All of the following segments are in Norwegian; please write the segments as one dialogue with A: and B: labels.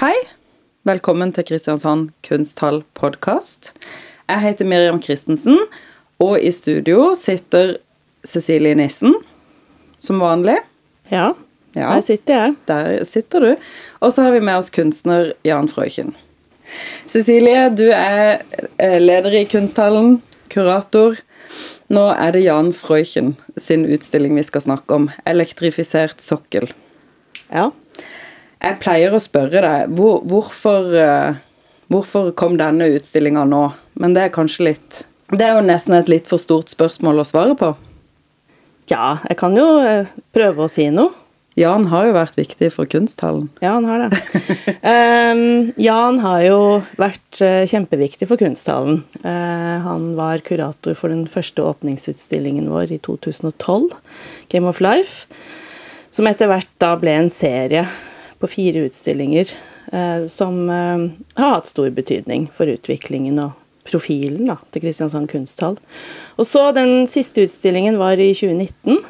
A: Hei. Velkommen til Kristiansand kunsthall podkast. Jeg heter Miriam Christensen, og i studio sitter Cecilie Nissen, som vanlig.
B: Ja,
A: Ja.
B: der sitter jeg.
A: Der sitter du. Og så har vi med oss kunstner Jan Frøyken. Cecilie, du er eh, leder i Kunsthallen, kurator. Nå er det Jan Frøyken sin utstilling vi skal snakke om. 'Elektrifisert sokkel'.
B: Ja.
A: Jeg pleier å spørre deg hvor, hvorfor, eh, hvorfor kom denne utstillinga nå? Men det er kanskje litt Det er jo nesten et litt for stort spørsmål å svare på.
B: ja, jeg kan jo eh, prøve å si noe.
A: Jan har jo vært viktig for kunsthallen.
B: Ja, han har det. um, Jan har jo vært eh, kjempeviktig for Kunsthallen. Uh, han var kurator for den første åpningsutstillingen vår i 2012, Game of Life, som etter hvert da ble en serie på fire utstillinger eh, som eh, har hatt stor betydning for utviklingen og profilen da, til Kristiansand kunsthall. Og så den siste utstillingen var i 2019.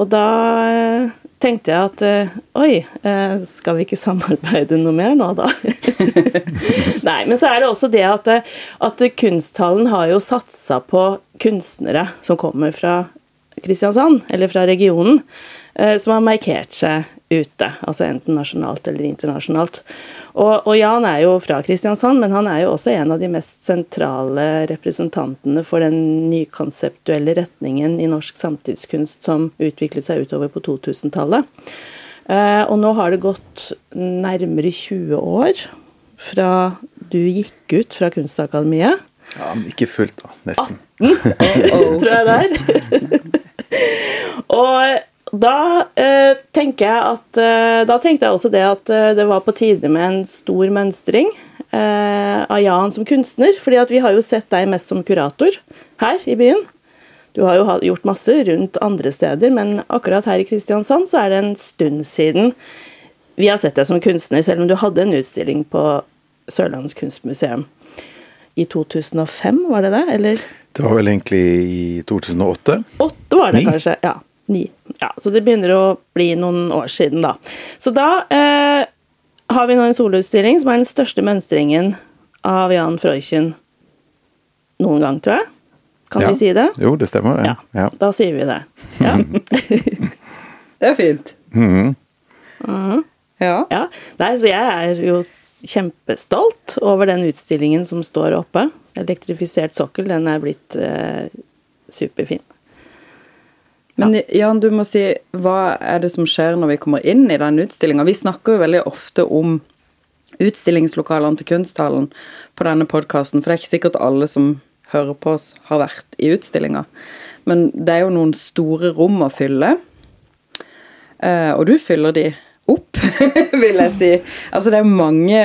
B: Og da eh, tenkte jeg at oi, skal vi ikke samarbeide noe mer nå, da? Nei, men så er det også det at, at kunsthallen har jo satsa på kunstnere som kommer fra Kristiansand, eller fra regionen, som har markert seg ute. Altså enten nasjonalt eller internasjonalt. Og, og Jan er jo fra Kristiansand, men han er jo også en av de mest sentrale representantene for den nykonseptuelle retningen i norsk samtidskunst som utviklet seg utover på 2000-tallet. Eh, og nå har det gått nærmere 20 år fra du gikk ut fra Kunstakademiet.
C: Ja, men ikke fullt, da. Nesten.
B: tror jeg det er. og da eh, tenker jeg at eh, Da tenkte jeg også det at eh, det var på tide med en stor mønstring eh, av Jan som kunstner. fordi at vi har jo sett deg mest som kurator her i byen. Du har jo gjort masse rundt andre steder, men akkurat her i Kristiansand så er det en stund siden vi har sett deg som kunstner, selv om du hadde en utstilling på Sørlandets kunstmuseum i 2005, var det det? Eller
C: Det var vel egentlig i 2008.
B: Åtte var det
C: 9.
B: kanskje. Ja, ni. Ja, så det begynner å bli noen år siden, da. Så da eh, har vi nå en soloutstilling som er den største mønstringen av Jan Freuchen noen gang, tror jeg. Kan
C: Ja.
B: vi si det?
C: Jo, det stemmer.
B: Ja.
C: Ja.
B: Da sier vi det. Ja.
A: Det er fint.
C: Mhm.
A: Ja.
B: ja. Nei, så jeg er jo kjempestolt over den utstillingen som står oppe. Elektrifisert sokkel. Den er blitt eh, superfin.
A: Men Jan, du må si hva er det som skjer når vi kommer inn i den utstillinga? Vi snakker jo veldig ofte om utstillingslokalene til Kunsthallen på denne podkasten, for det er ikke sikkert alle som hører på oss, har vært i utstillinga. Men det er jo noen store rom å fylle, eh, og du fyller de opp, vil jeg si. Altså det er mange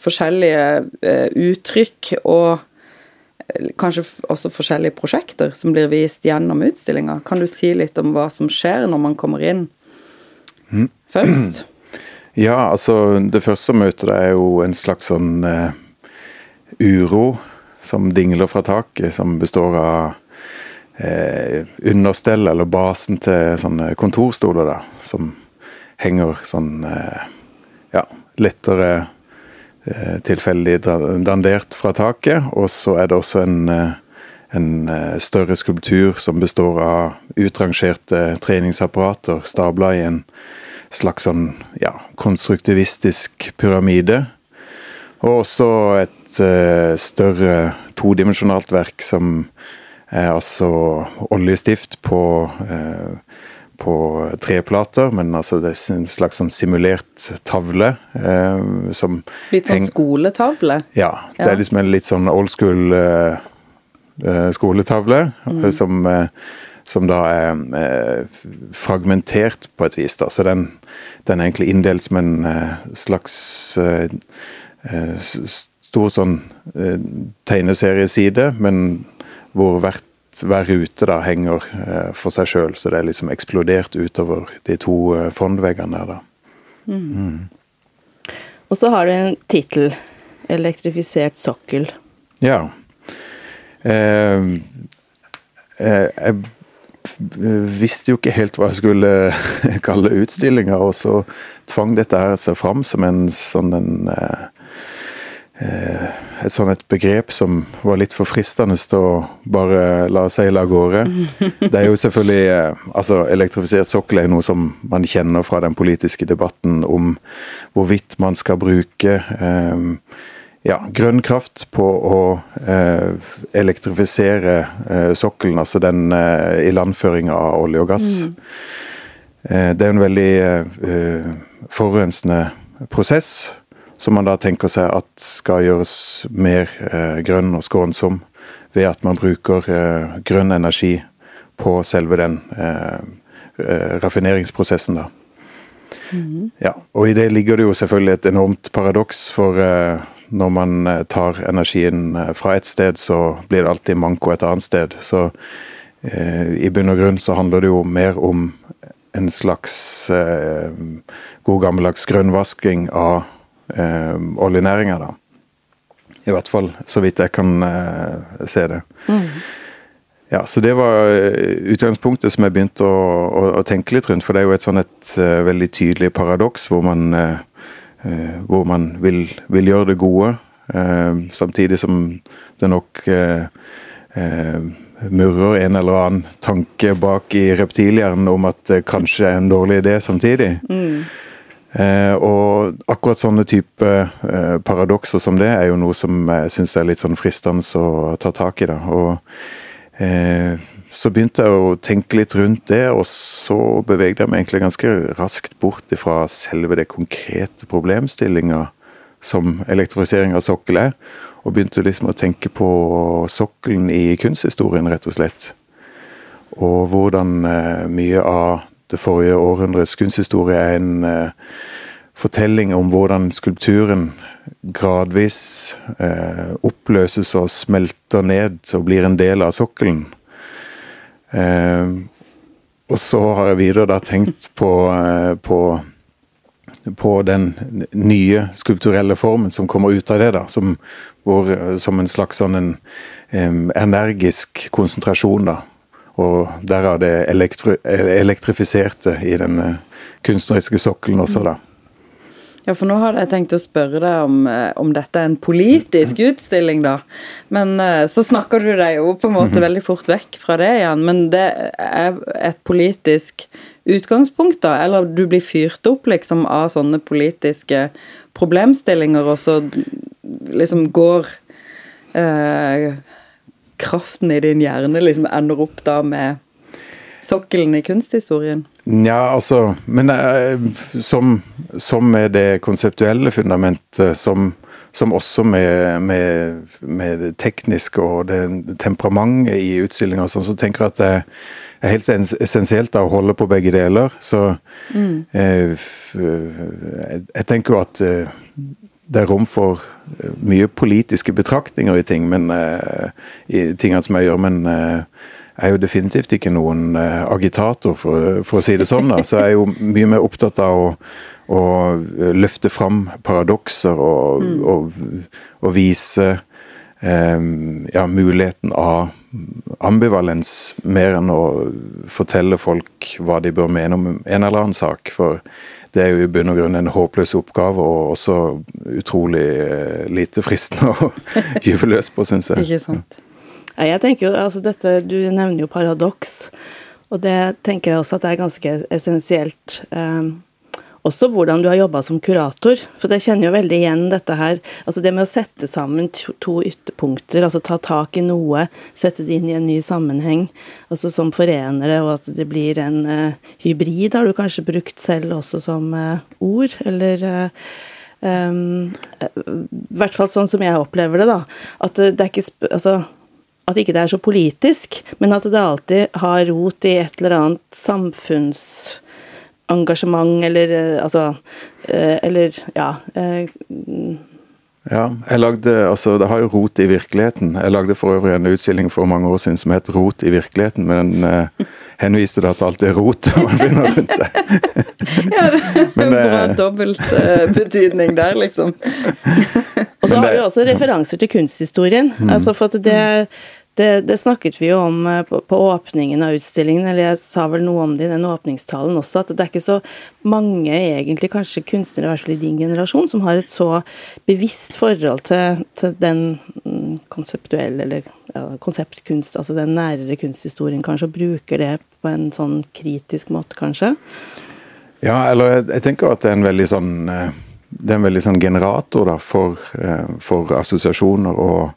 A: forskjellige eh, uttrykk og kanskje også forskjellige prosjekter som blir vist gjennom utstillinga. Kan du si litt om hva som skjer når man kommer inn først?
C: Ja, altså det første som møter deg, er jo en slags sånn uh, uro som dingler fra taket, som består av eh, understell, eller basen til sånne kontorstoler, da, som henger sånn eh, ja, lettere tilfeldig dandert fra taket. Og så er det også en, eh, en eh, større skulptur som består av utrangerte treningsapparater stabla i en slags sånn ja, konstruktivistisk pyramide. Og også et eh, større todimensjonalt verk som er altså oljestift på, eh, på treplater, men altså det er en slags sånn simulert tavle eh, som
A: Litt sånn skoletavle?
C: ja, det er liksom en litt sånn old school eh, eh, skoletavle,
A: Mm.
C: som, eh, som da er eh, fragmentert på et vis. da, Så den, den er egentlig inndelt som en eh, slags stor sånn tegneserieside, men hvor hvert, hver rute da henger eh, for seg sjøl. Så det er liksom eksplodert utover de to eh, frontveggene der, da.
B: Og så har du en tittel. 'Elektrifisert sokkel'.
C: Ja. Eh, eh, jeg visste jo ikke helt hva jeg skulle kalle utstillinga, og så tvang dette her seg fram som en sånn en eh, eh, et sånn et begrep som var litt for fristende til å bare la seile av gårde. Det er jo selvfølgelig eh, altså Elektrifisert sokkel er noe som man kjenner fra den politiske debatten om hvorvidt man skal bruke eh, ja, grønn kraft på å eh, elektrifisere eh, sokkelen, altså den eh, ilandføringa av olje og gass. Mm. Eh, det er en veldig eh, forurensende prosess, som man da tenker seg at skal gjøres mer eh, grønn og skånsom ved at man bruker grønn energi på selve den raffineringsprosessen. da. Mm. Ja, og i det ligger det jo selvfølgelig et enormt paradoks, for når man eh, tar energien eh, fra et sted, så blir det alltid manko et annet sted. Så eh, i bunn og grunn så handler det jo mer om en slags eh, god gammeldags grønnvasking av eh, oljenæringa, da. I hvert fall så vidt jeg kan eh, se det. Mm. Ja, så Det var utgangspunktet som jeg begynte å, å, å, tenke litt rundt. For det er jo et sånn et uh, veldig tydelig paradoks hvor man uh, Eh, hvor man vil, vil, gjøre det gode, uh, samtidig som det nok eh, murrer en eller annen tanke bak i reptilhjernen om at det kanskje er en dårlig idé samtidig. Mm. Eh, og akkurat sånne type eh, paradokser som det er jo noe som jeg syns er litt sånn fristende å ta tak i. da, og eh, så begynte jeg å tenke litt rundt det, og så bevegde jeg meg egentlig ganske raskt bort fra selve det konkrete problemstillinga som elektrifisering av sokkel er, og begynte liksom å tenke på sokkelen i kunsthistorien, rett og slett. Og hvordan eh, mye av det forrige århundrets kunsthistorie er en eh, fortelling om hvordan skulpturen gradvis eh, oppløses og smelter ned og blir en del av sokkelen. Eh, og så har jeg videre da tenkt på, på, på den nye skulpturelle formen som kommer ut av det, da. Som, hvor, som en slags sånn en um, energisk konsentrasjon, da. Og derav det elektri elektrifiserte i den kunstneriske sokkelen også, da.
A: Ja, for nå hadde jeg tenkt å spørre deg om, eh, om dette er en politisk utstilling, da. Men eh, så snakker du deg jo på en måte mhm. veldig fort vekk fra det igjen. Men det er et politisk utgangspunkt, da? Eller du blir fyrt opp liksom av sånne politiske problemstillinger, og så liksom går eh, kraften i din hjerne liksom ender opp da med sokkelen i kunsthistorien?
C: Nja, altså Men uh, som, som, med det konseptuelle fundamentet, som, som også med, med, med, det tekniske og det temperamentet i utstillinga, sånn, så tenker jeg at det er helt essensielt å holde på begge deler. Så mm. uh, jeg tenker jo at uh, det er rom for mye politiske betraktninger i ting, men, i tingene som jeg gjør, men jeg er jo definitivt ikke noen agitator, for, for, å si det sånn. da, Så jeg er jo mye mer opptatt av å, å løfte fram paradokser og, mm. og, og vise um, ja, muligheten av ambivalens, mer enn å fortelle folk hva de bør mene om en eller annen sak. For det er jo i bunn og grunn en håpløs oppgave, og også utrolig uh, lite fristende å gyve løs på, syns jeg.
A: Ikke sant.
B: Jeg tenker jo, altså dette, Du nevner jo paradoks, og det tenker jeg også at det er ganske essensielt. Eh, også hvordan du har jobba som kurator, for jeg kjenner jo veldig igjen dette her. Altså det med å sette sammen to, ytterpunkter, altså ta tak i noe, sette det inn i en ny sammenheng, altså som forenere, og at det blir en uh, hybrid, har du kanskje brukt selv også som uh, ord, eller uh, um, I hvert fall sånn som jeg opplever det, da. At det er ikke Altså at ikke det er så politisk, men at det alltid har rot i et eller annet samfunnsengasjement, eller eh, altså eh, Eller ja. Eh,
C: ja, jeg lagde, altså Det har jo rot i virkeligheten. Jeg lagde for øvrig en utstilling for mange år siden som het Rot i virkeligheten, men eh, henviste da at alt er rot man finner rundt seg.
A: ja, det men, bra dobbeltbetydning eh, der, liksom.
B: Og så har du også referanser til kunsthistorien. Mm. altså for at det Det, det, snakket vi jo om eh, på, på, åpningen av utstillingen, eller jeg sa vel noe om det i den åpningstalen også, at det er ikke så mange, egentlig kanskje kunstnere, i hvert fall i din generasjon, som har et så bevisst forhold til, til den mm, konseptuelle, eller ja, konseptkunst, altså den nærere kunsthistorien, kanskje, og bruker det på en sånn kritisk måte, kanskje.
C: Ja, eller jeg, jeg tenker at det er en veldig sånn eh, det er en veldig sånn generator da, for, eh, for assosiasjoner og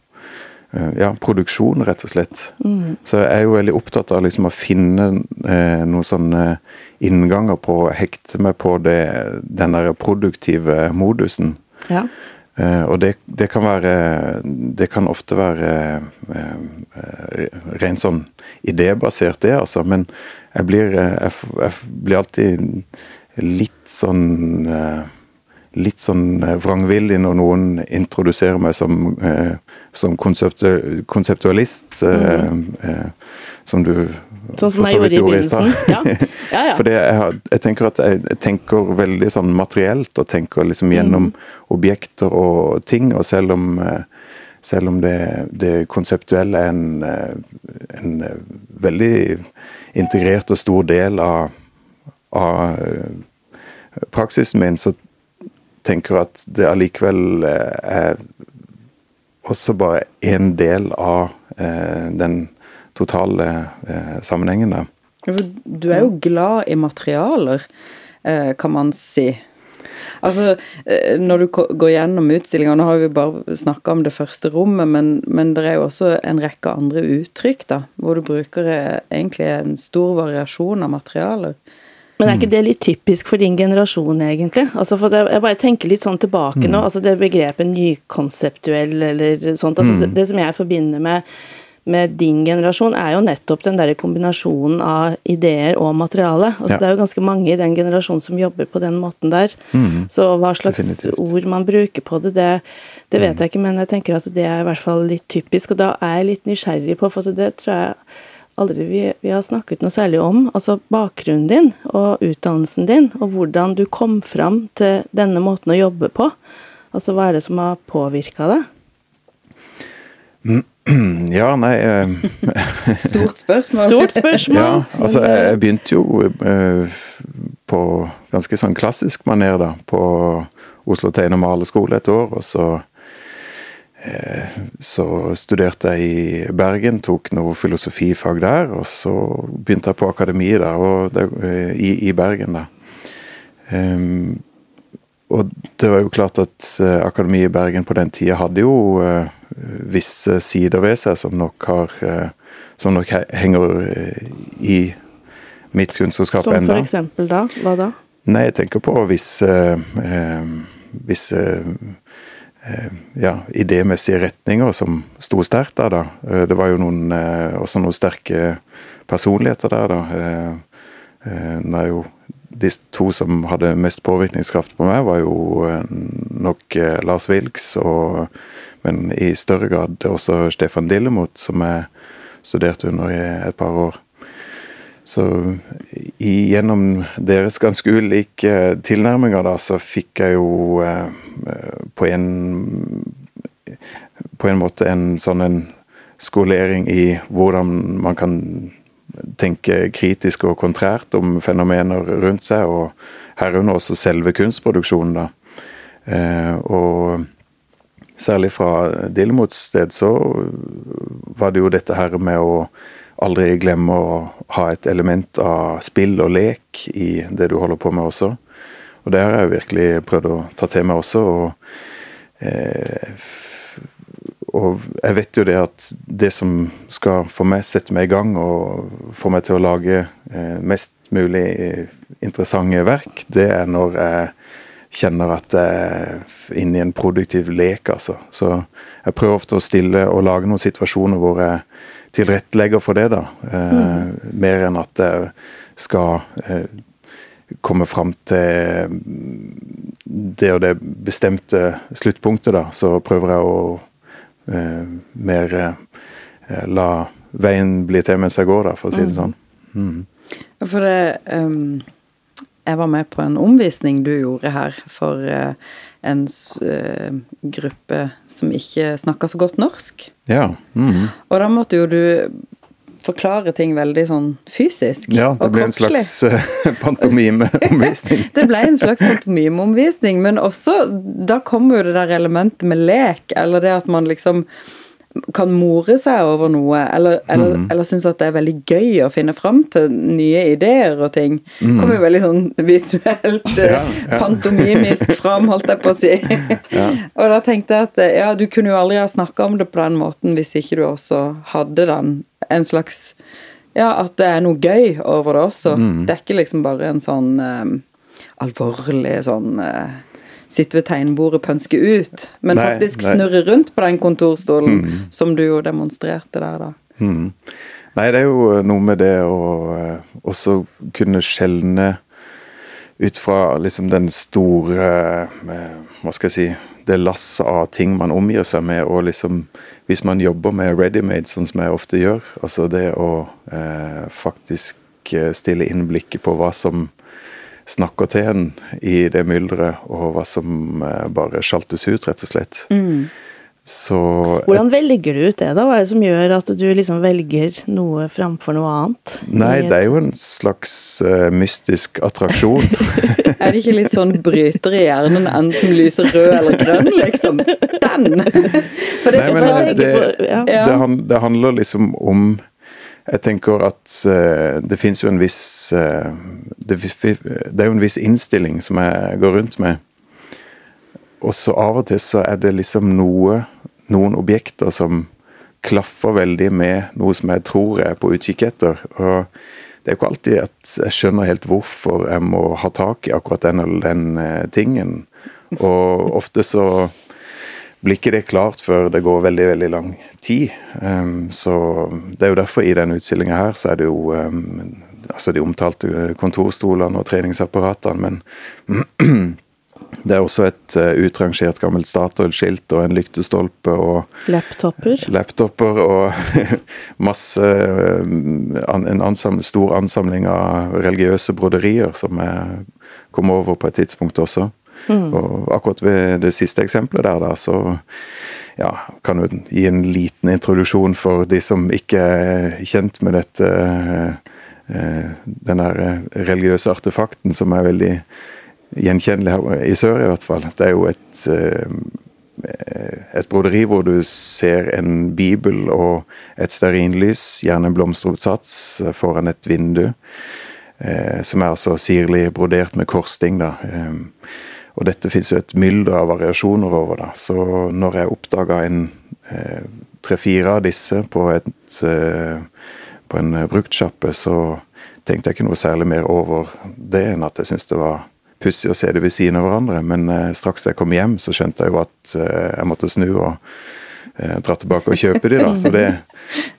C: ja, produksjon, rett og slett. Mm. Så jeg er jo veldig opptatt av liksom å finne eh, noen sånne innganger på å hekte meg på det, den der produktive modusen. Ja. Eh, og det, det, kan være Det kan ofte være eh, eh rent sånn idébasert, det, altså. Men jeg blir, eh, jeg, jeg blir alltid litt sånn litt sånn eh, vrangvillig når noen introduserer meg som, eh, som konseptu konseptualist, eh, mm. eh, som du
B: Sånn som jeg gjorde i begynnelsen. Ja.
C: Ja, ja. For jeg, jeg, tenker at jeg, jeg, tenker veldig sånn materielt, og tenker liksom gjennom mm. objekter og ting. Og selv om, eh, selv om det, det konseptuelle er en, eh, en, veldig integrert og stor del av, av praksisen min, så tenker jeg at det allikevel er også bare en del av eh, den totale eh, sammenhengen der.
A: Du er jo glad i materialer, kan man si. Altså, Når du går gjennom utstillinga, nå har vi bare snakka om det første rommet, men, men, det er jo også en rekke andre uttrykk, da, hvor du bruker egentlig en stor variasjon av materialer.
B: Men er ikke det litt typisk for din generasjon, egentlig? Altså for det, jeg bare tenker litt sånn tilbake mm. nå, altså det begrepet nykonseptuell eller sånt. altså mm. det, det, som jeg forbinder med, med din generasjon, er jo nettopp den der kombinasjonen av ideer og materiale. Altså ja. Det er jo ganske mange i den generasjonen som jobber på den måten der. Mm. Så hva slags Definitivt. ord man bruker på det, det, det vet mm. jeg ikke, men jeg tenker at det er i hvert fall litt typisk. Og da er jeg litt nysgjerrig på, for det tror jeg aldri vi, vi, har snakket noe særlig om. Altså bakgrunnen din og utdannelsen din, og hvordan du kom fram til denne måten å jobbe på. Altså hva er det som har påvirka deg?
C: Ja, nei eh,
A: Stort spørsmål.
B: Stort spørsmål.
C: Ja, altså jeg begynte jo eh, på ganske sånn klassisk maner, da. På Oslo Tegne- og Maleskole et år, og så så studerte jeg i Bergen, tok noe filosofifag der. Og så begynte jeg på akademiet der, eh, i, i, Bergen, da. Um, og det var jo klart at uh, akademiet i Bergen på den tida hadde jo uh, visse sider ved seg som nok har Som nok henger i mitt kunstnerskap ennå.
B: Som for eksempel da? Hva da?
C: Nei, jeg tenker på visse visse Eh, ja, idémessige retninger som sto sterkt der, da. Eh, det var jo noen, eh, også noen sterke personligheter der, da. Det er jo de to som hadde mest påvirkningskraft på meg, var jo nok Lars Wilks, og, men i større grad også Stefan Lillemot, som jeg studerte under i et par år. Så gjennom deres ganske ulike tilnærminger, da, så fikk jeg jo eh, på en På en måte en sånn en skolering i hvordan man kan tenke kritisk og kontrært om fenomener rundt seg, og herunder også selve kunstproduksjonen, da. Eh, og særlig fra Dillemots sted så var det jo dette her med å aldri glemme å ha et element av spill og lek i det du holder på med også. Og det har jeg virkelig prøvd å ta til meg også. Og, eh, og jeg vet jo det at det som skal få meg sette meg i gang og få meg til å lage eh, mest mulig interessante verk, det er når jeg kjenner at jeg er inne i en produktiv lek, altså. Så jeg prøver ofte å stille og lage noen situasjoner hvor jeg tilrettelegger for det, da. Eh, mm. Mer enn at jeg skal eh, komme fram til det og det bestemte sluttpunktet, da. Så prøver jeg å eh, mer la veien bli til mens jeg går, da, for å si det mm. sånn. Mm.
A: For det um jeg var med på en omvisning du gjorde her for eh, en eh, gruppe som ikke snakka så godt norsk.
C: Ja. Mm.
A: Og da måtte jo du forklare ting veldig sånn fysisk.
C: Ja, det ble en slags uh, pantomimeomvisning.
A: det ble en slags pantomimeomvisning, men også da kommer jo det der elementet med lek, eller det at man liksom kan more seg over noe, eller, eller, mm. eller synes at det er veldig gøy å finne fram til nye ideer og ting. Mm. Kommer jo veldig sånn visuelt, ja, ja. pantomimisk fram, holdt jeg på å si. ja. Og da tenkte jeg at ja, du kunne jo aldri ha snakka om det på den måten hvis ikke du også hadde den en slags Ja, at det er noe gøy over det også. Mm. Det er ikke liksom bare en sånn um, alvorlig sånn uh, sitte ved tegnbordet pønske ut, men nei, faktisk nei. snurre rundt på den kontorstolen, mm. som du jo demonstrerte der, da.
C: Mm. Nei, det er jo noe med det å uh, også kunne skjelne ut fra liksom den store uh, Hva skal jeg si Det lasset av ting man omgir seg med, og liksom Hvis man jobber med ready-made, sånn som jeg ofte gjør, altså det å eh, faktisk stille inn blikket på hva som snakker til en i det mylderet, og hva som eh, bare sjaltes ut, rett og slett. Mm.
B: Så Hvordan velger du ut det, da? Hva er det som gjør at du liksom velger noe framfor noe annet?
C: Nei, det er jo en slags uh, mystisk attraksjon.
A: er det ikke litt sånn bryter i hjernen, enten som lyser rød eller grønn, liksom? Den!
C: For det, Nei, men det, det, ja. det, det handler liksom om jeg tenker at uh, det fins jo en viss uh, det, det, er jo en viss innstilling som jeg går rundt med. Og så av og til så er det liksom noe Noen objekter som klaffer veldig med noe som jeg tror jeg er på utkikk etter. Og det er jo ikke alltid at jeg skjønner helt hvorfor jeg må ha tak i akkurat den eller den uh, tingen. Og ofte så blir ikke det klart før det går veldig veldig lang tid. Um, så Det er jo derfor i denne utstillinga her så er det jo um, altså de omtalte kontorstolene og treningsapparatene, men det er også et uh, utrangert gammelt Statoil-skilt og en lyktestolpe og
B: Laptoper.
C: Laptoper og masse uh, En ansam, stor ansamling av religiøse broderier som jeg kom over på et tidspunkt også. Mm. Og akkurat ved det siste eksempelet der, da, så ja, kan du gi en liten introduksjon for de som ikke er kjent med dette eh, den der religiøse artefakten som er veldig gjenkjennelig her i sør, i hvert fall. Det er jo et, eh, et broderi hvor du ser en bibel og et stearinlys, gjerne en blomsteroppsats, foran et vindu. Eh, som er altså sirlig brodert med korsting. da. Og dette fins jo et mylder av variasjoner over det. Så når jeg oppdaga en eh, tre-fire av disse på, et, eh, på en bruktsjappe, så tenkte jeg ikke noe særlig mer over det enn at jeg syntes det var pussig å se det ved siden av hverandre. Men eh, straks jeg kom hjem, så skjønte jeg jo at eh, jeg måtte snu og eh, dra tilbake og kjøpe de da. Så det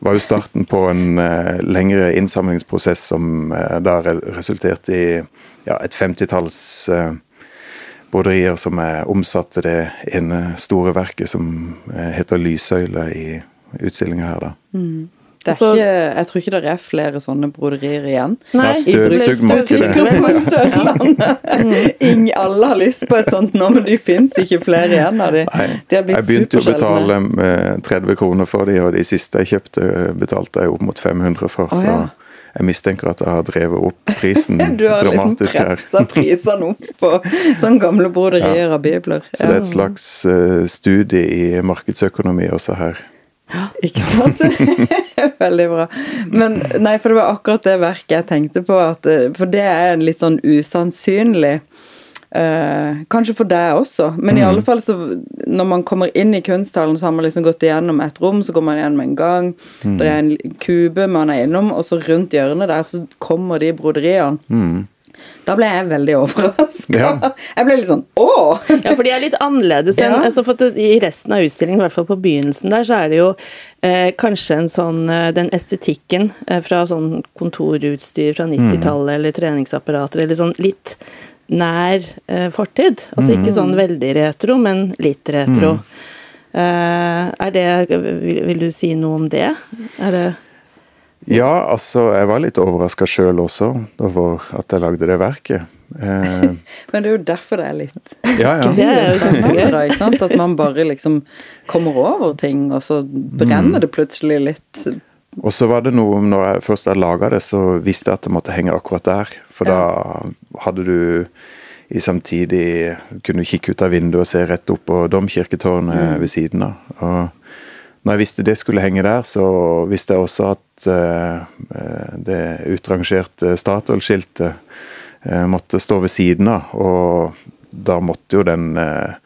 C: var jo starten på en uh, lengre innsamlingsprosess som da resulterte i ja, et femtitalls eh, broderier som er omsatt til det ene store verket som eh, heter Lyssøyle i utstillinga her, da.
A: Mm. Ikke, jeg tror ikke det er flere sånne broderier igjen.
C: Nei, støvsugmarkedet.
A: Ingen alle har lyst på et sånt nå, men de fins ikke flere igjen av de. de
C: jeg begynte jo å betale 30 kroner for de, og de siste jeg kjøpte, betalte jeg opp mot 500 for. Oh, ja. så jeg mistenker at jeg har drevet opp prisen
A: dramatisk her. Du har liksom pressa prisene opp på sånne gamle broderier ja. av bibler.
C: Så det er et slags uh, studie i markedsøkonomi også her.
A: Ja, ikke sant? Veldig bra. Men nei, for det var akkurat det verket jeg tenkte på, at, eh, for det er litt sånn usannsynlig Eh, kanskje for deg også, men mm. i alle fall så når man kommer inn i kunsthallen, så har man liksom gått igjennom et rom, så går man igjennom en gang. Mm. Det er en kube man er innom, og så rundt hjørnet der så kommer de broderiene. Mm. Da ble jeg veldig overraska. Ja. Jeg ble litt sånn åh!
B: ja, for de er litt annerledes enn ja. altså for I resten av utstillingen, i hvert fall på begynnelsen der, så er det jo eh, kanskje en sånn eh, Den estetikken eh, fra sånn kontorutstyr fra 90-tallet, mm. eller treningsapparater, eller sånn litt nær eh, fortid. Altså ikke sånn mm. veldig retro, men litt retro. Mm. Eh, er det vil, vil, du si noe om det? Er det
C: Ja, altså, jeg var litt overraska sjøl også over at jeg lagde det verket. Eh,
A: Men det er jo derfor det er litt
C: ja, ja.
B: Det er jo
A: sant? At man bare liksom kommer over ting, og så brenner det plutselig litt.
C: Og så var det noe, når jeg først hadde laga det, så visste jeg at det måtte henge akkurat der. For da hadde du i samtidig Kunne du kikke ut av vinduet og se rett opp på domkirketårnet ved siden av. Og når jeg visste det skulle henge der, så visste jeg også at eh, det utrangerte Statoil-skiltet uh, måtte stå ved siden av. Og da måtte jo den eh,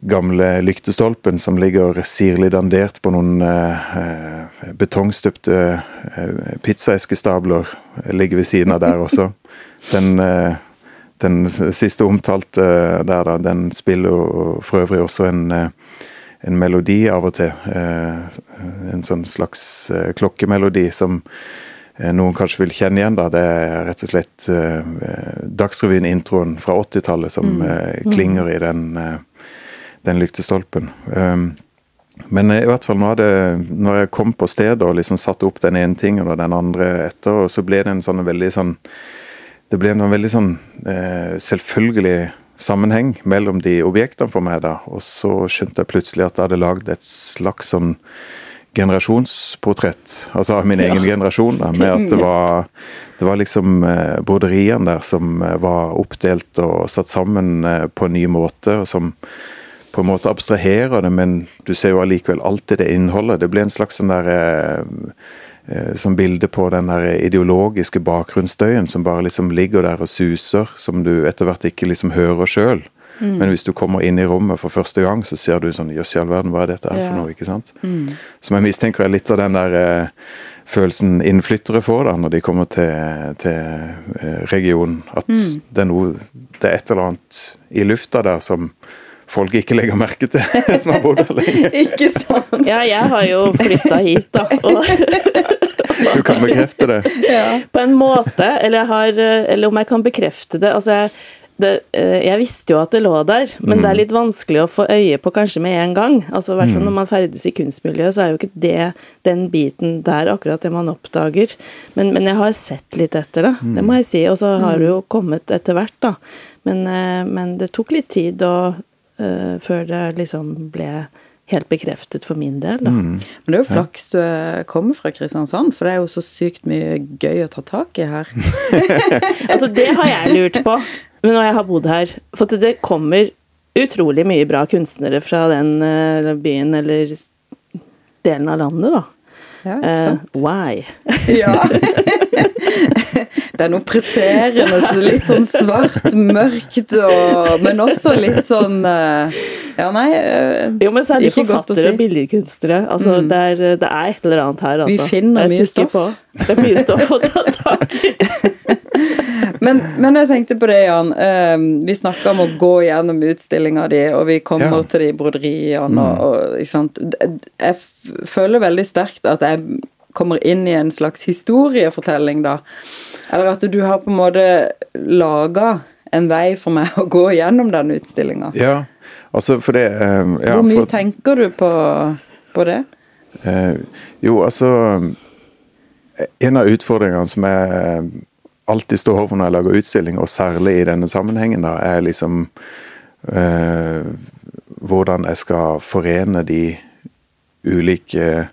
C: gamle lyktestolpen som ligger sirlig dandert på noen eh, eh, betongstøpte eh, pizzaeskestabler, ligger ved siden av der også. Den, eh, den siste omtalte der, da, den spiller for øvrig også en, eh, en melodi av og til. Eh, En sånn slags eh, klokkemelodi som eh, noen kanskje vil kjenne igjen. da, Det er rett og slett eh, Dagsrevyen-introen fra 80-tallet som eh, klinger i den, eh, den lyktestolpen. Um, men i hvert fall når, det, når jeg kom på stedet og liksom satte opp den ene tingen og den andre etter, og så ble det en sånn veldig sånn Det ble en veldig sånn eh, selvfølgelig sammenheng mellom de objektene for meg, da. Og så skjønte jeg plutselig at jeg hadde lagd et slags sånn generasjonsportrett, altså av min egen generasjon, da, med at det var, det var liksom eh, broderiene der som eh, var oppdelt og satt sammen eh, på en ny måte, og som på en måte abstraherer det, men du ser jo allikevel alltid det innholdet. Det blir en slags sånn der eh, eh, Som bilde på den der ideologiske bakgrunnsstøyen som bare liksom ligger der og suser, som du etter hvert ikke liksom hører sjøl. Men hvis du kommer inn i rommet for første gang, så ser du sånn Jøss i all verden, hva er dette her for noe? ikke sant? Som jeg mistenker er litt av den der eh, følelsen innflyttere får da, når de kommer til, til eh, regionen. At det, er noe, det er et eller annet i lufta der som folk ikke legger merke til, som har bodd der lenge.
A: Ikke sant?
B: Ja, jeg har jo flytta hit, da. Og
C: Du kan bekrefte det.
B: på en måte, eller, jeg har, eller om jeg kan bekrefte det Altså, jeg, det, eh, jeg visste jo at det lå der, men det er litt vanskelig å få øye på kanskje med en gang. Altså, hvert fall Når man ferdes i kunstmiljøet, så er jo ikke det den biten der akkurat det man oppdager. Men, men jeg har sett litt etter det, det må jeg si. Og så har det jo kommet etter hvert, da. Men, eh, men det tok litt tid eh, før det liksom ble helt bekreftet for min del. Da.
A: Men det er jo flaks du eh, kommer fra Kristiansand, for det er jo så sykt mye gøy å ta tak i her.
B: Altså, det har jeg lurt på men når jeg har bodd her. For det kommer utrolig mye bra kunstnere fra den eh, byen eller delen av landet, da.
A: Ja, ikke sant?
B: Uh, why?
A: Ja. Det er noe presserende, litt sånn svart, mørkt, og, men også litt sånn eh, Ja, nei eh,
B: Jo, men særlig forfattere
A: si.
B: og billedkunstnere. Altså, det, er, det er et eller annet her,
A: Vi
B: altså.
A: finner
B: er
A: mye stoff.
B: På. Det er mye stoff å ta tak i.
A: men, men jeg tenkte på det, Jan. eh, vi snakka om å gå gjennom utstillinga di, og vi kommer
C: Ja.
A: til de broderiene og, og ikke sant. Jeg føler veldig sterkt at jeg kommer inn i en slags historiefortelling, da. Eller at du har på en måte laga en vei for meg å gå gjennom den utstillinga.
C: Ja, altså for det eh, ja,
A: Hvor mye
C: for,
A: tenker du på, på det?
C: Eh, jo, altså En av utfordringene som jeg alltid står overfor når jeg lager utstilling, og særlig i denne sammenhengen, da, er liksom eh, hvordan jeg skal forene de ulike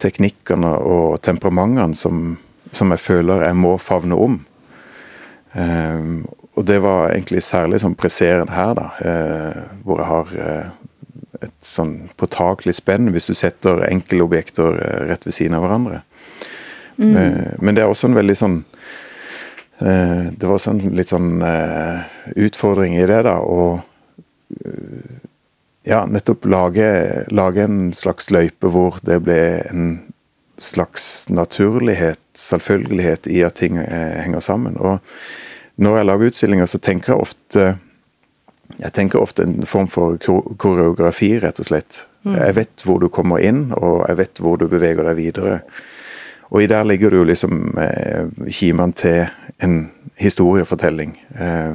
C: teknikkene og temperamentene som, som jeg føler jeg må favne om. Um, og det var egentlig særlig sånn presserende her, da, uh, hvor jeg har uh, et sånn påtakelig spenn hvis du setter enkelobjekter uh, rett ved siden av hverandre. Eh, Men det er også en veldig sånn Det var også en litt sånn utfordring i det, da. Å ja, nettopp lage, lage en slags løype hvor det ble en slags naturlighet, selvfølgelighet, i at ting eh, henger sammen. Og når jeg lager utstillinger, så tenker jeg ofte jeg tenker ofte en form for koreografi, rett og slett. Jeg vet hvor du kommer inn, og jeg vet hvor du beveger deg videre. Og i der ligger det jo liksom eh, kimen til en historiefortelling. Eh,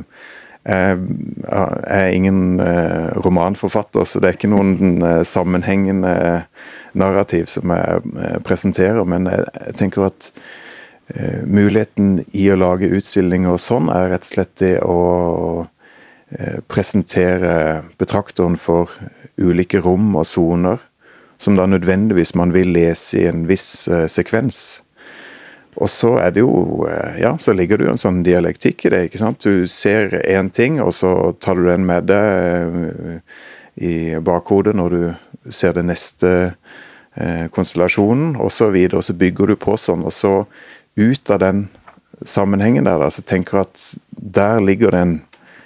C: Jeg er ingen eh, romanforfatter, så det er ikke noen eh, sammenhengende narrativ som jeg eh, presenterer. Men jeg tenker at muligheten i å lage utstillinger sånn, er rett og slett det å presentere betrakteren for ulike rom og soner, som da nødvendigvis man vil lese i en viss sekvens. Og så er det jo eh, Ja, så ligger det jo en sånn dialektikk i det, ikke sant. Du ser én ting, og så tar du den med deg eh, i bakhodet når du ser den neste eh, konstellasjonen, og så videre. Og så bygger du på sånn, og så ut av den sammenhengen der, da, så tenker jeg at der ligger det en,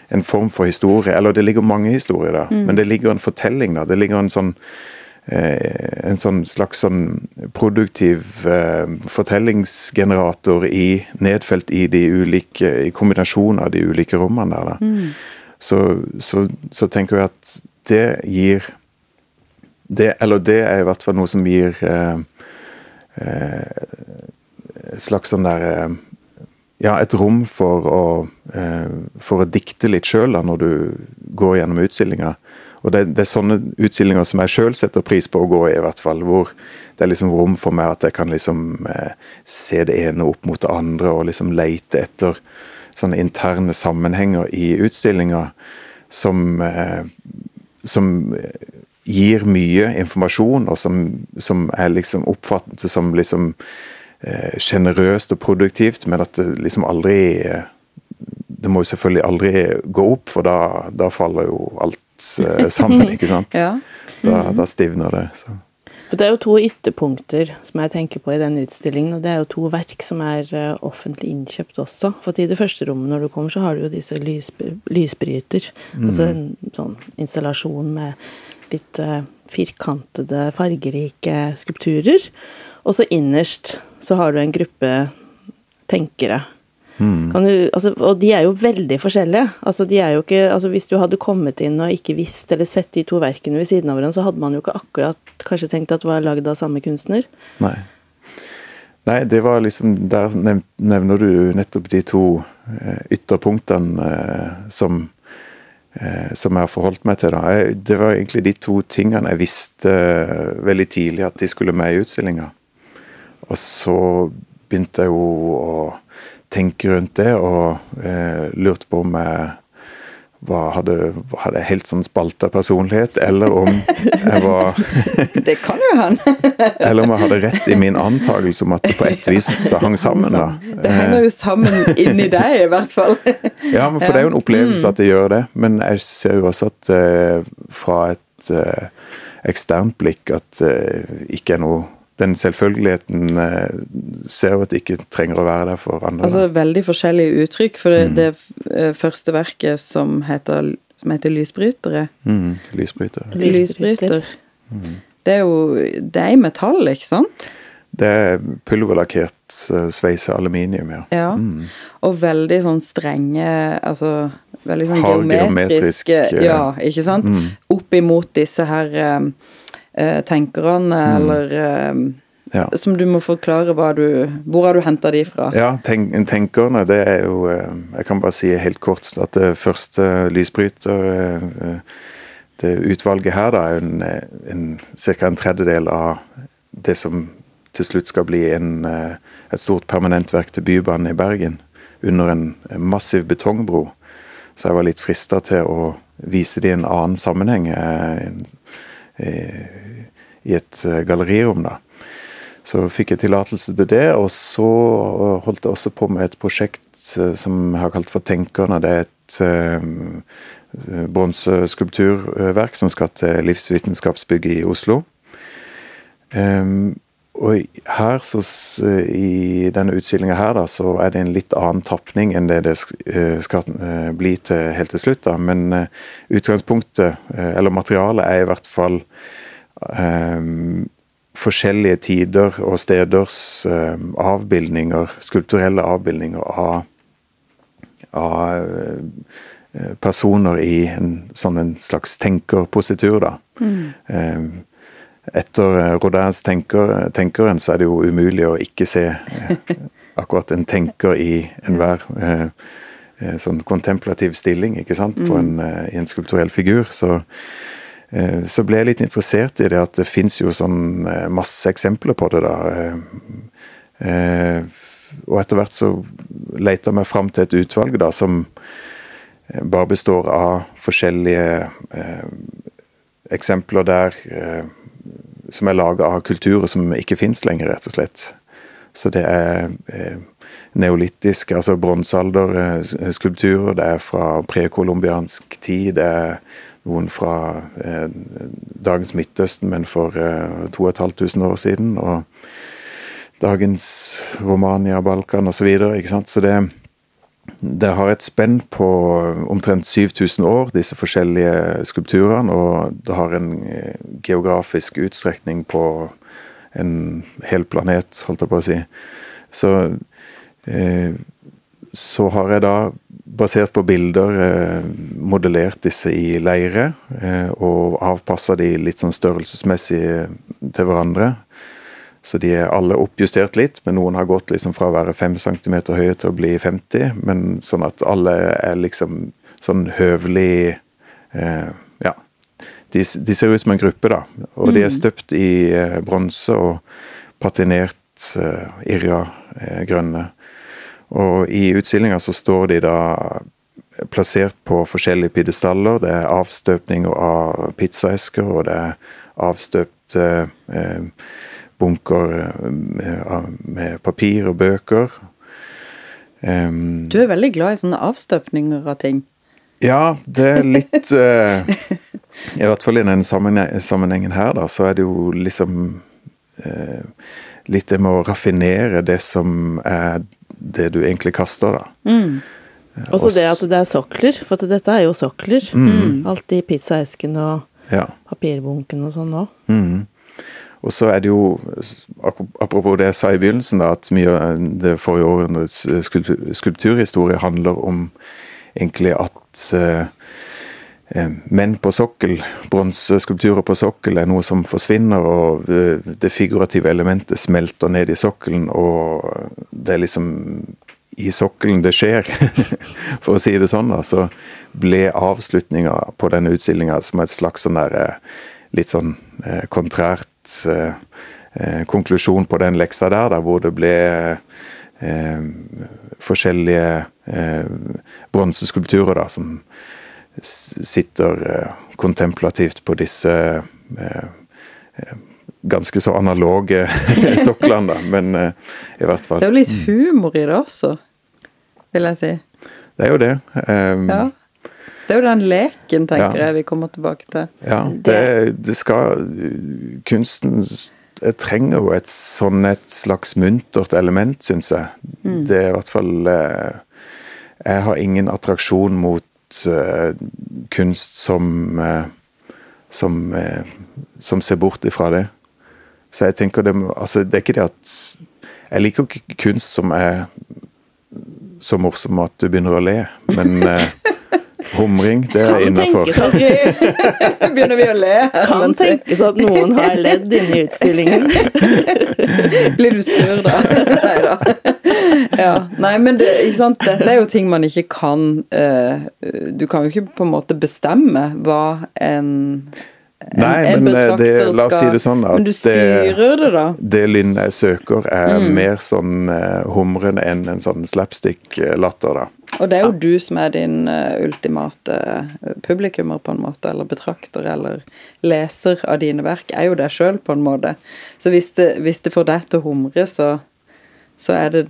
C: en form for historie. Eller det ligger mange historier der, mm. men det ligger en fortelling der. Det ligger en sånn en sånn slags sånn produktiv eh, fortellingsgenerator i, nedfelt i de ulike i kombinasjonen av de ulike rommene der. Mm. Så, så, så, tenker jeg at det gir det, Eller det er i hvert fall noe som gir eh, eh, et slags sånn der eh, ja, et rom for å, eh, for å dikte litt sjøl når du går gjennom utstillinga. Og det, det, er sånne utstillinger som jeg sjøl setter pris på å gå i, i hvert fall. Hvor det er liksom rom for meg at jeg kan liksom eh, se det ene opp mot det andre, og liksom leite etter sånne interne sammenhenger i utstillinga som, eh, som gir mye informasjon, og som, som er liksom oppfattet som liksom eh, og produktivt, men at det liksom aldri eh, Det må jo selvfølgelig aldri gå opp, for da, da faller jo alt sammen, ikke sant.
A: ja.
C: da, da, stivner det. Så.
B: For Det er jo to ytterpunkter som jeg tenker på i den utstillingen, og det er jo to verk som er uh, offentlig innkjøpt også. For i det første rommet når du kommer, så har du jo disse lys, lysbryter. Mm. Altså en sånn installasjon med litt uh, firkantede, fargerike skulpturer. Og så innerst så har du en gruppe tenkere Mm. Du, altså, og de er jo veldig forskjellige. Altså, de er jo ikke, altså, hvis du hadde kommet inn og ikke visst eller sett de to verkene ved siden av hverandre, så hadde man jo ikke akkurat kanskje tenkt at det var lagd av samme kunstner.
C: Nei. Nei, det var liksom Der nevner du nettopp de to eh, ytterpunktene eh, som eh, som jeg har forholdt meg til. da. Det var egentlig de to tingene jeg visste veldig tidlig at de skulle med i utstillinga. Og så begynte jeg jo å tenke rundt det, og eh, lurte på om jeg var, hadde, hadde helt sånn spalta personlighet, eller om jeg var
A: Det kan jo han!
C: eller om jeg hadde rett i min antakelse om at det på et vis hang sammen. da.
A: Det henger jo sammen inni deg, i hvert fall.
C: ja, men for det er jo en opplevelse mm. at det gjør det. Men jeg ser jo også at eh, fra et eh, eksternt blikk at det eh, ikke er noe den selvfølgeligheten eh, ser jo at det ikke trenger å være der for andre.
A: Altså Veldig forskjellige uttrykk. For det, mm. det eh, første verket som heter, som heter 'Lysbrytere'
C: mm. Lysbryter.
A: Lysbryter. Mm. Det er jo Det er i metall, ikke sant?
C: Det er pulverlakkert uh, sveisa aluminium, ja.
A: ja. Mm. Og veldig sånn strenge Altså veldig sånn geometriske Ja, ikke sant? Mm. Opp imot disse her um, eh, tenkerne, mm. eller eh, ja. Som du må forklare du, hvor har du henta de fra?
C: Ja, tenk, Tenkerne, det er jo eh, Jeg kan bare si helt kort at det første lysbryter eh, Det utvalget her da, er en, en, ca. en tredjedel av det som til slutt skal bli en, et stort permanentverk til Bybanen i Bergen. Under en massiv betongbro. Så jeg var litt frista til å vise det i en annen sammenheng. En, i et eh, gallerirom. da. Så fikk jeg tillatelse til det, og så holdt jeg også på med et prosjekt eh, som jeg har kalt for Tenkerne. Det er et uh, bronseskulpturverk som skal til Livsvitenskapsbygget i Oslo. Um, og her, så, I denne utstillinga her da, så er det en litt annen tapning enn det det skal bli til helt til slutt. da, Men utgangspunktet, eller materialet, er i hvert fall um, forskjellige tider og steders um, avbildninger, skulpturelle avbildninger av, av uh, personer i en sånn en slags tenkerpositur, da. Mm. Um, etter uh, Rodins tenker, tenkeren så er det jo umulig å ikke se akkurat en tenker i enhver eh, sånn kontemplativ stilling ikke sant, på en, i en skulpturell figur. Så, så ble jeg litt interessert i det at det fins jo sånn masse eksempler på det, da. Og etter hvert så leita vi fram til et utvalg da som bare består av forskjellige eksempler der som er laga av kulturer som ikke fins lenger, rett og slett. Så det er eh, neolittiske, altså bronsealderskulpturer. Det er fra prekolumbiansk tid. Det er noen fra eh, dagens Midtøsten, men for eh, 2500 år siden. Og dagens Romania, Balkan osv. Så, videre, så det det har et spenn på omtrent 7000 år, disse forskjellige skulpturene. Og det har en eh, geografisk utstrekning på en hel planet, holdt jeg på å si. Så, eh, så har jeg da, basert på bilder, eh, modellert disse i leire. Eh, og avpassa de litt sånn størrelsesmessig til hverandre. Så de er alle oppjustert litt, men noen har gått liksom fra å være 5 cm høye til å bli 50. Men sånn at alle er liksom sånn høvelig eh, Ja. De, de, ser ut som en gruppe, da. Og mm. de er mm. støpt i eh, bronse og patinert eh, irra eh, grønne. Og i utstillinga så står de da plassert på forskjellige pidestaller. Det er avstøpning av pizzaesker, og det er avstøpt eh, bunker eh, med, med papir og bøker.
A: Um, du er veldig glad i sånne avstøpninger av ting?
C: Ja, det er litt uh, I hvert fall i denne sammenhengen her, da, så er det jo liksom uh, Litt det med å raffinere det som er det du egentlig kaster, da. Mm.
B: Også det at det er sokler, for dette er jo sokler. Mm. Alt i pizzaesken og ja. papirbunken og sånn òg. Mm.
C: Og så er det jo, apropos det jeg sa i begynnelsen, da, at mye av det forrige århundrets eh, skulpturhistorie handler om egentlig at eh, eh, menn på sokkel, bronseskulpturer på sokkel, er noe som forsvinner, og det, det figurative elementet smelter ned i sokkelen, og det er liksom i sokkelen det skjer, for å si det sånn. da, Så ble avslutninga på denne utstillinga som et slags sånn der eh, litt sånn eh, kontrært eh, eh, konklusjon på den leksa der, da, hvor det ble eh, forskjellige eh, bronseskulpturer da, som sitter eh, kontemplativt på disse eh, ganske så analoge soklene, da, men i hvert fall
A: Det er jo litt humor i det også, vil jeg si.
C: Det er jo det. Um, ja.
A: Det er jo den leken, tenker ja. jeg vi kommer tilbake til.
C: Ja, det, det skal Kunsten trenger jo et sånn et slags muntert element, syns jeg. Mm. Det er i hvert fall eh, Jeg har ingen attraksjon mot uh, kunst som uh, som, uh, som ser bort ifra det. Så jeg tenker det Altså, det er ikke det at Jeg liker ikke kunst som er så morsom at du begynner å le, men Humring, det er innafor.
A: Begynner vi å le?
B: Kan tenkes at noen har ledd inne i utstillingen.
A: Blir du sur da? Nei da. Ja. Nei, men det, dette er jo ting man ikke kan uh, Du kan jo ikke på en måte bestemme hva en,
C: Nei, en men eh, det, la oss si det sånn at
A: det, da?
C: Det Linn jeg søker, er mm. mer sånn uh, humrende enn en sånn slapstick-latter, da.
A: Og det er jo ja. du som er din ultimate publikummer, på en måte, eller betrakter, eller leser av dine verk, er jo deg sjøl, på en måte. Så hvis det, hvis det får deg til å humre, så, så er det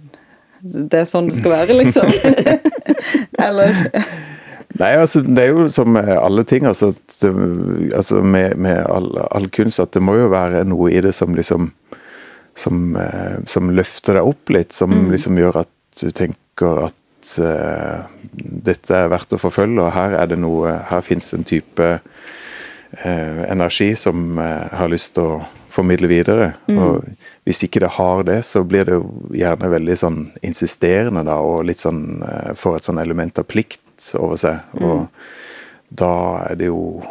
A: det er sånn det skal være, liksom. eller
C: Nei, altså det er jo som med alle ting, altså, det, altså med, med all, all, kunst, at det må jo være noe i det som liksom Som, eh, som løfter deg opp litt, som mm. liksom gjør at du tenker at uh, dette er verdt å forfølge, og her er det noe Her fins en type uh, energi som uh, har lyst til å formidle videre. Mm. Og hvis ikke det har det, så blir det jo gjerne veldig sånn insisterende, da, og litt sånn får et sånn element av plikt over seg. Mm. Og da er det jo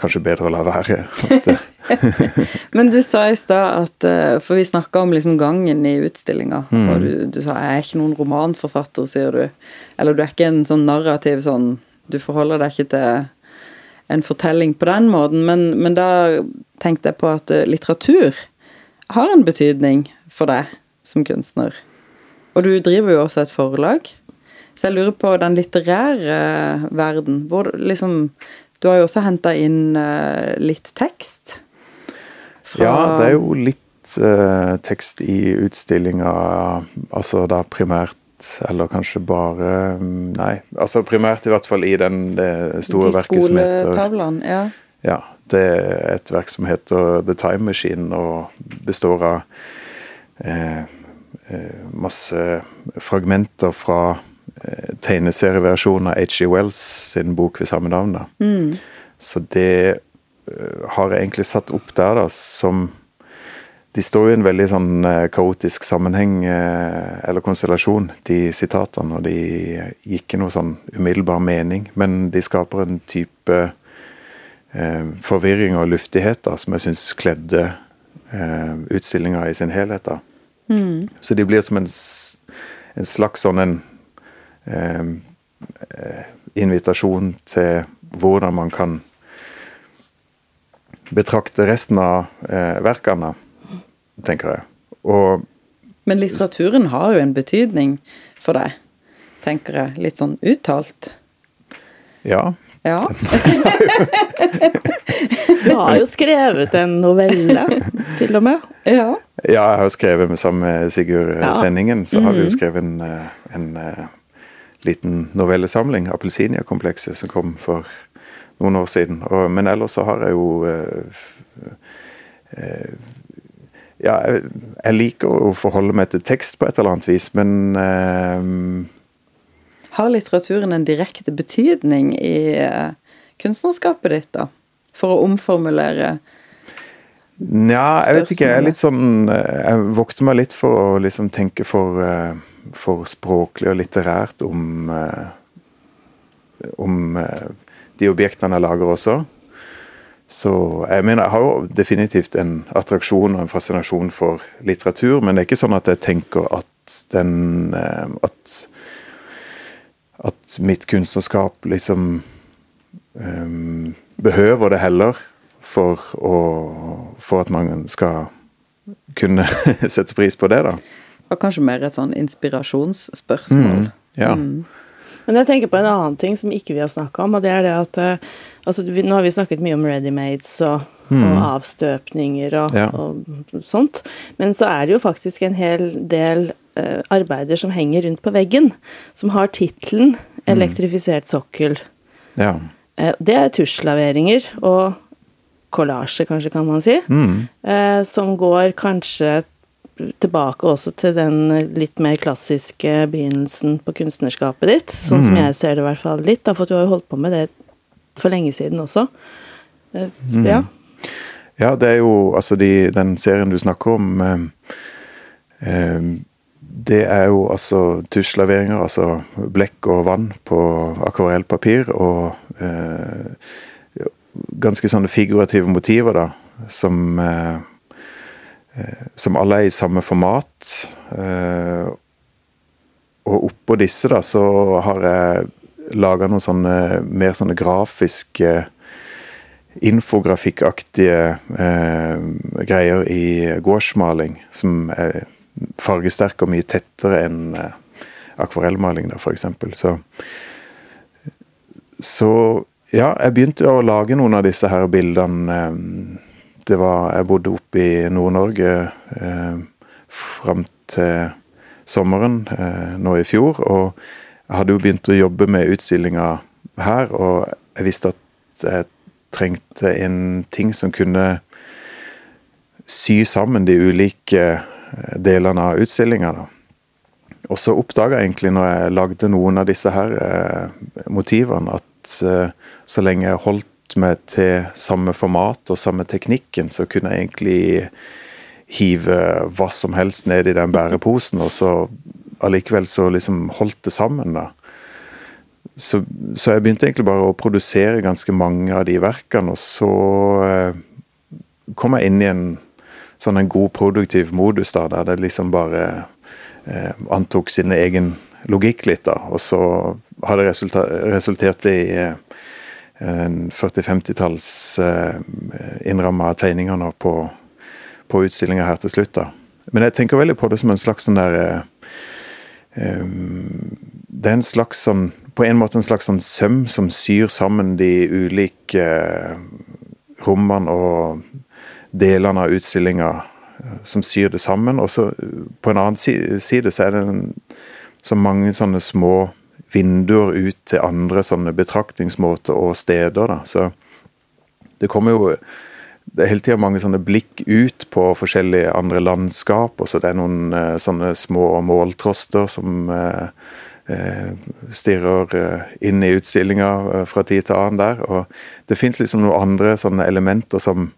C: kanskje bedre å la være.
A: Men du sa i stad at eh, For vi snakka om liksom gangen i utstillinga,
C: Mm.
A: og du, du sa 'jeg er ikke noen romanforfatter', sier du. Eller du er ikke en sånn narrativ sånn Du forholder deg ikke til en fortelling på den måten, men, men da tenkte jeg på at eh, litteratur har en betydning for deg som kunstner. Og du driver jo også et forlag. Så jeg lurer på den litterære verden. Hvor liksom Du har jo også henta inn eh, litt tekst.
C: Ja, det er jo litt eh, tekst i utstillinga, altså da primært eller kanskje bare mm, Nei, altså primært i hvert fall i den det store
A: de
C: verket som heter.
A: Ja.
C: Ja, det er et verk som heter The Time Machine, og består av eh, eh, masse fragmenter fra eh, tegneserieversjonen av H.G. Wells sin bok ved samme navn. da. Så det eh, har jeg egentlig satt opp der, da, som De står jo i en veldig sånn eh, kaotisk sammenheng, eller konstellasjon, de sitatene. Og de gir ikke noe sånn umiddelbar mening, men de skaper en type eh, forvirring og luftighet da, som jeg syns kledde eh, utstillinga i sin helhet. da. Så de blir som en, en slags sånn en eh, eh, invitasjon til hvordan man kan betrakte resten av eh, verkene, tenker jeg. Og
A: Men litteraturen har jo en betydning for deg, tenker jeg. Litt sånn uttalt.
C: ja,
A: Ja.
B: Du har jo skrevet en novelle, til og med.
A: ja.
C: Ja, jeg har skrevet med sammen med Sigurd
B: Ja.
C: Tenningen, så har vi jo skrevet en, eh, en eh, liten novellesamling, 'Appelsinia-komplekset', som kom for noen år siden. Og, men ellers så har jeg jo eh, eh, Ja, jeg, jeg liker å forholde meg til tekst på et eller annet vis, men eh,
A: Har litteraturen en direkte betydning i kunstnerskapet ditt, da? For å omformulere
C: Nja, jeg vet ikke. Jeg er litt sånn Jeg vokter meg litt for å liksom tenke for, eh, for språklig og litterært om eh, Om eh, de objektene jeg lager også. Så jeg mener, jeg har jo definitivt en attraksjon og en fascinasjon for litteratur, men det er ikke sånn at jeg tenker at den eh, At at mitt kunstnerskap liksom um, behøver det heller for, å, for at man skal kunne sette pris på det, da.
A: Og kanskje mer et sånn inspirasjonsspørsmål.
C: Ja.
B: Men jeg tenker på en annen ting som ikke vi har snakka om, og det er det at eh, altså, vi, Nå har vi snakket mye om readymades og, og avstøpninger og,
C: Ja.
B: og sånt, men så er det jo faktisk en hel del uh, arbeider som henger rundt på veggen, som har tittelen 'Elektrifisert sokkel'.
C: ja.
B: Uh, det er tusjlaveringer og kollasje, kanskje, kan man si,
C: Mm.
B: uh, som går kanskje tilbake også til den litt mer klassiske begynnelsen på kunstnerskapet ditt, sånn som jeg ser det i hvert fall litt, da, for du har jo holdt på med det for lenge siden også. Mm. Ja.
C: Ja, det er jo altså de, den serien du snakker om eh, eh, Det er jo altså tusjlaveringer, altså blekk og vann på akvarellpapir og eh, ganske sånne figurative motiver, da, som eh, eh, Som alle er i samme format. Eh, og oppå disse, da, så har jeg laga noen sånne mer sånne grafiske infografikkaktige eh, greier i gårdsmaling, som er fargesterke og mye tettere enn eh, akvarellmaling, da, eksempel. Så, så ja, jeg begynte å lage noen av disse her bildene. eh, Det var Jeg bodde oppe i Nord-Norge eh, fram til sommeren eh, nå i fjor, og jeg hadde jo begynt å jobbe med utstillinga her, og jeg visste at jeg trengte en ting som kunne sy sammen de ulike eh, delene av utstillinga. Og så oppdaga jeg egentlig når jeg lagde noen av disse her eh, motivene, at eh, så lenge jeg holdt meg til samme format og samme teknikken, så kunne jeg egentlig hive hva som helst ned i den bæreposen, og så allikevel så liksom holdt det sammen, da. så, så, jeg begynte egentlig bare å produsere ganske mange av de verkene, og så eh, kom jeg inn i en sånn en god produktiv modus da, der det liksom bare eh, antok sin egen logikk litt, da. Og så har det resultert i eh, 40-50-talls eh, innramma tegninger nå på, på utstillinga her til slutt, da. Men jeg tenker veldig på det som en slags sånn der eh, Det er en slags sånn På en måte en slags sånn søm som syr sammen de ulike rommene og delene av utstillinga som syr det sammen. Og så på en annen side så er det så mange sånne små vinduer ut til andre sånne betraktningsmåter og steder. da, så det kommer jo det er hele tida mange sånne blikk ut på forskjellige andre landskap. og så Det er noen eh, sånne små måltroster som eh, eh stirrer inn i utstillinga fra tid til annen der. og Det fins liksom noen andre sånne elementer som,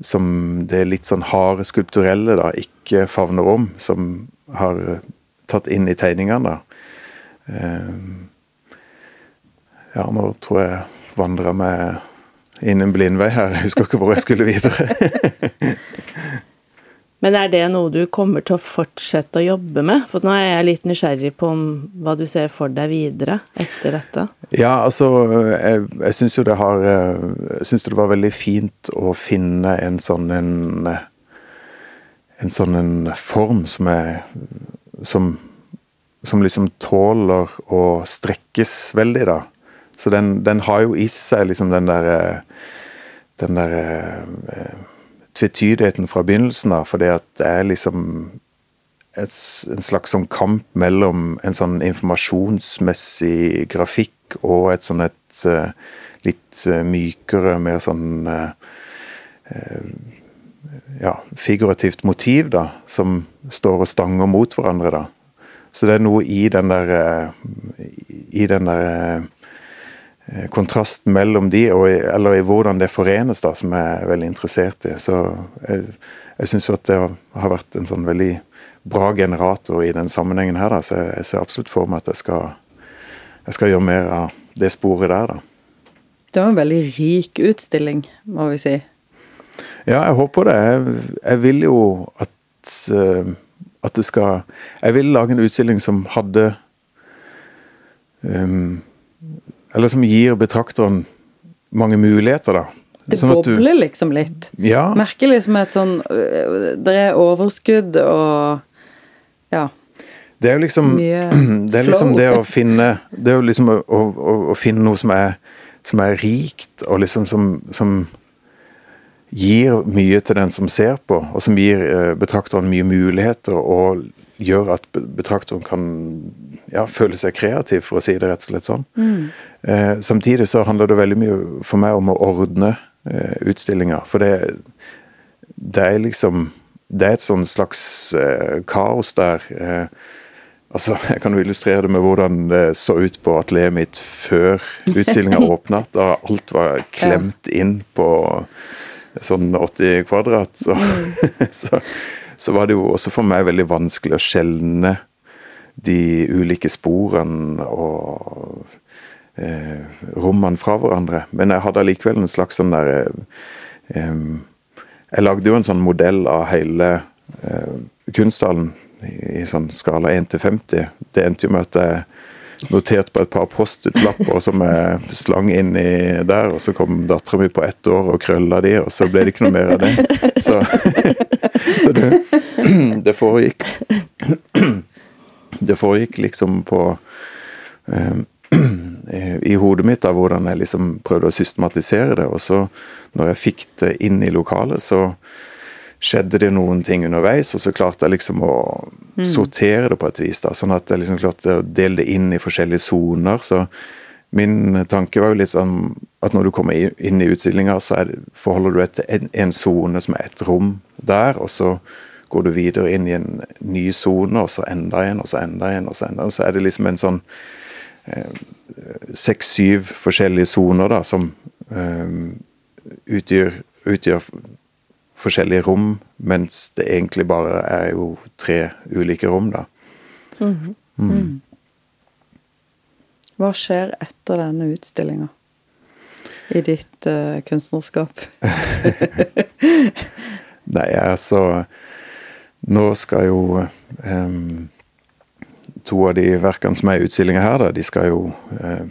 C: som det litt sånn harde skulpturelle da ikke favner om, som har tatt inn i tegningene. Eh, ja, nå tror jeg vandra meg inn en blindvei her. Jeg husker ikke hvor jeg skulle videre.
B: Men er det noe du kommer til å fortsette å jobbe med? For nå er jeg litt nysgjerrig på hva du ser for deg videre etter dette.
C: Ja, altså Jeg, jeg syns jo det har Jeg syns det var veldig fint å finne en sånn en En sånn en form som er Som, som liksom tåler å strekkes veldig, da. Så den, den har jo i seg liksom den der Den der tvetydigheten fra begynnelsen av. For det at det er liksom et, en slags sånn kamp mellom en sånn informasjonsmessig grafikk og et sånn et uh, litt uh, mykere, mer sånn ja, figurativt motiv, da, som står og stanger mot hverandre, da. Så det er noe i den der I den der kontrasten mellom de, og, eller i hvordan det forenes, da, som jeg er veldig interessert i. Så jeg, jeg syns at det har vært en sånn veldig bra generator i den sammenhengen her, da. Så jeg, jeg ser absolutt for meg at jeg skal, jeg skal gjøre mer av det sporet der, da.
A: Det var en veldig rik utstilling, må vi si.
C: Ja, jeg håper det. Jeg, jeg vil jo at, uh, at det skal Jeg vil lage en utstilling som hadde um, eller som gir betrakteren mange muligheter, da.
A: Det sånn bobler liksom litt.
C: Ja.
A: Merker liksom et sånn øh, Det er overskudd og Ja.
C: Det er jo liksom Det er liksom det å finne Det er jo liksom å, å, å finne noe som er, som er rikt, og liksom som, som gir mye til den som ser på, og som gir eh, betrakteren mye muligheter, og gjør at betrakteren kan ja, føle seg kreativ, for å si det rett og slett sånn. Mm. Eh, samtidig så handler det veldig mye for meg om å ordne eh, utstillinger. For det, det, er liksom Det er et sånn slags eh, kaos der. Eh, altså, Jeg kan jo illustrere det med hvordan det så ut på atelieret mitt før utstillinga åpna. Da alt var klemt inn på sånn 80 kvadrat. Så, mm. så, så var det jo også for meg veldig vanskelig å skjelne de ulike sporene og eh, rommene fra hverandre. Men jeg hadde allikevel en slags sånn der eh, Jeg lagde jo en sånn modell av hele eh, kunsthallen i, i sånn skala 1 til 50. Det endte jo med at jeg noterte på et par Post-It-lapper som jeg slang inn i der, og så kom dattera mi på ett år og krølla de, og så ble det ikke noe mer av det. Så, så det, det foregikk det foregikk liksom på eh, i hodet mitt av hvordan jeg liksom prøvde å systematisere det. Og så, når jeg fikk det inn i lokalet, så skjedde det noen ting underveis, og så klarte jeg liksom å mm. sortere det på et vis. da, Sånn at jeg liksom klarte å dele det inn i forskjellige soner. Så min tanke var jo litt sånn at når du kommer inn i utstillinga, så er, forholder du deg til en sone som er et rom der, og så går du videre inn i en ny sone, og så enda en, og så enda en, og så enda en. Så er det liksom en sånn eh, seks-syv eh, forskjellige soner da, som eh, utgjør, utgjør, forskjellige rom, mens det egentlig bare er jo tre ulike rom, da.
A: Mm mm. Hva skjer etter denne utstillinga? I ditt uh, kunstnerskap?
C: Nei, altså Nå skal jo um, To av de verkene som er i utstillinga her, da, de skal jo uh,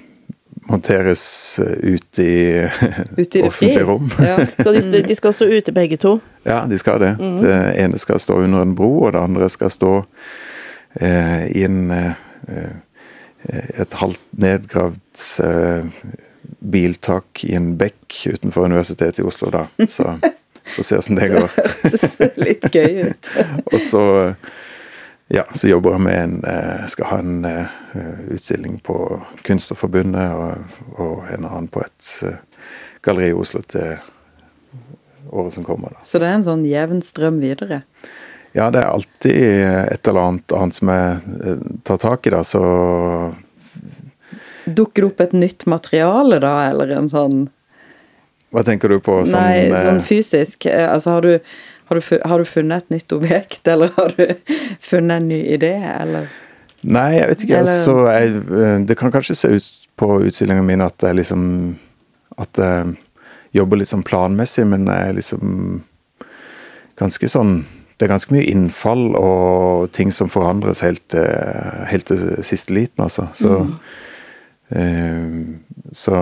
C: monteres ut i,
A: ut i offentlige
C: rom.
B: Ja. De, de, skal stå ute begge to?
C: Ja, de skal det. Mm. Det ene skal stå under en bro, og det andre skal stå eh, i en eh, et halvt nedgravd eh, biltak i en bekk utenfor Universitetet i Oslo, da. Så får se åssen det går.
A: det ser litt gøy ut.
C: og så ja, så jobber jeg med en eh, Skal ha en uh, utstilling på Kunstnerforbundet og, og, en annen på et uh, galleri i Oslo til året som kommer. Da.
A: Så det er en sånn jevn strøm videre?
C: Ja, det er alltid et eller annet annet som jeg tar tak i, da, så
A: Dukker det opp et nytt materiale, da, eller en sånn
C: Hva tenker du på?
A: Sånn, Nei, sånn fysisk. Altså, har du, har, du, har du, funnet et nytt objekt, eller har du funnet en ny idé, eller?
C: Nei, jeg vet ikke. Altså, jeg, det kan kanskje se ut på utstillingen min at jeg liksom At jeg jobber litt sånn planmessig, men jeg er liksom ganske sånn det er ganske mye innfall og ting som forandres helt, helt til siste liten, altså. Så, mm. eh, så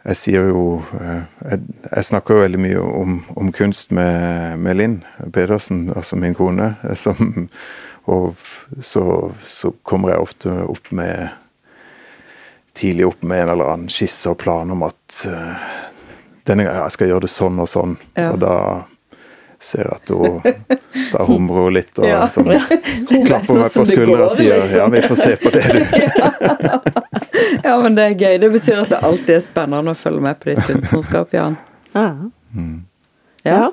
C: jeg sier jo eh, jeg, jeg, snakker jo veldig mye om, om kunst med, med, Linn Pedersen, altså min kone. Som, og så, så, kommer jeg ofte opp med Tidlig opp med en eller annen skisse og plan om at uh, denne gangen jeg skal gjøre det sånn og sånn. Ja. Og da ser at hun da humrer hun litt og ja. sånn, klapper meg på skulderen og sier liksom. ja, vi får se på det,
A: du. ja, men det er gøy. Det betyr at det alltid er spennende å følge med på ditt kunstnerskap, Jan.
B: Ja. Mm. ja.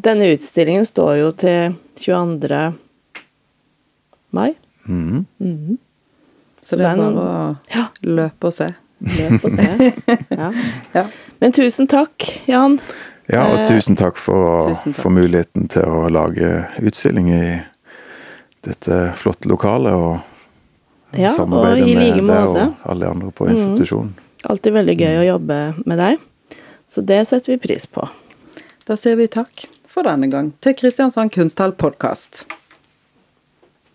B: Denne utstillingen står jo til 22. mai. Mm. Mm.
A: Så, Så det er bare å løpe og se.
B: Løp og se. ja. Men tusen takk, Jan.
C: Ja, og eh, tusen takk for, tusen takk. for muligheten til å lage utstilling i dette flotte lokalet. Og ja, samarbeide og med deg og alle andre på mm. institusjonen. Mm.
B: Alltid veldig gøy å jobbe med deg, så det setter vi pris på.
A: Da sier vi takk for denne gang til Kristiansand Kunsthall podkast.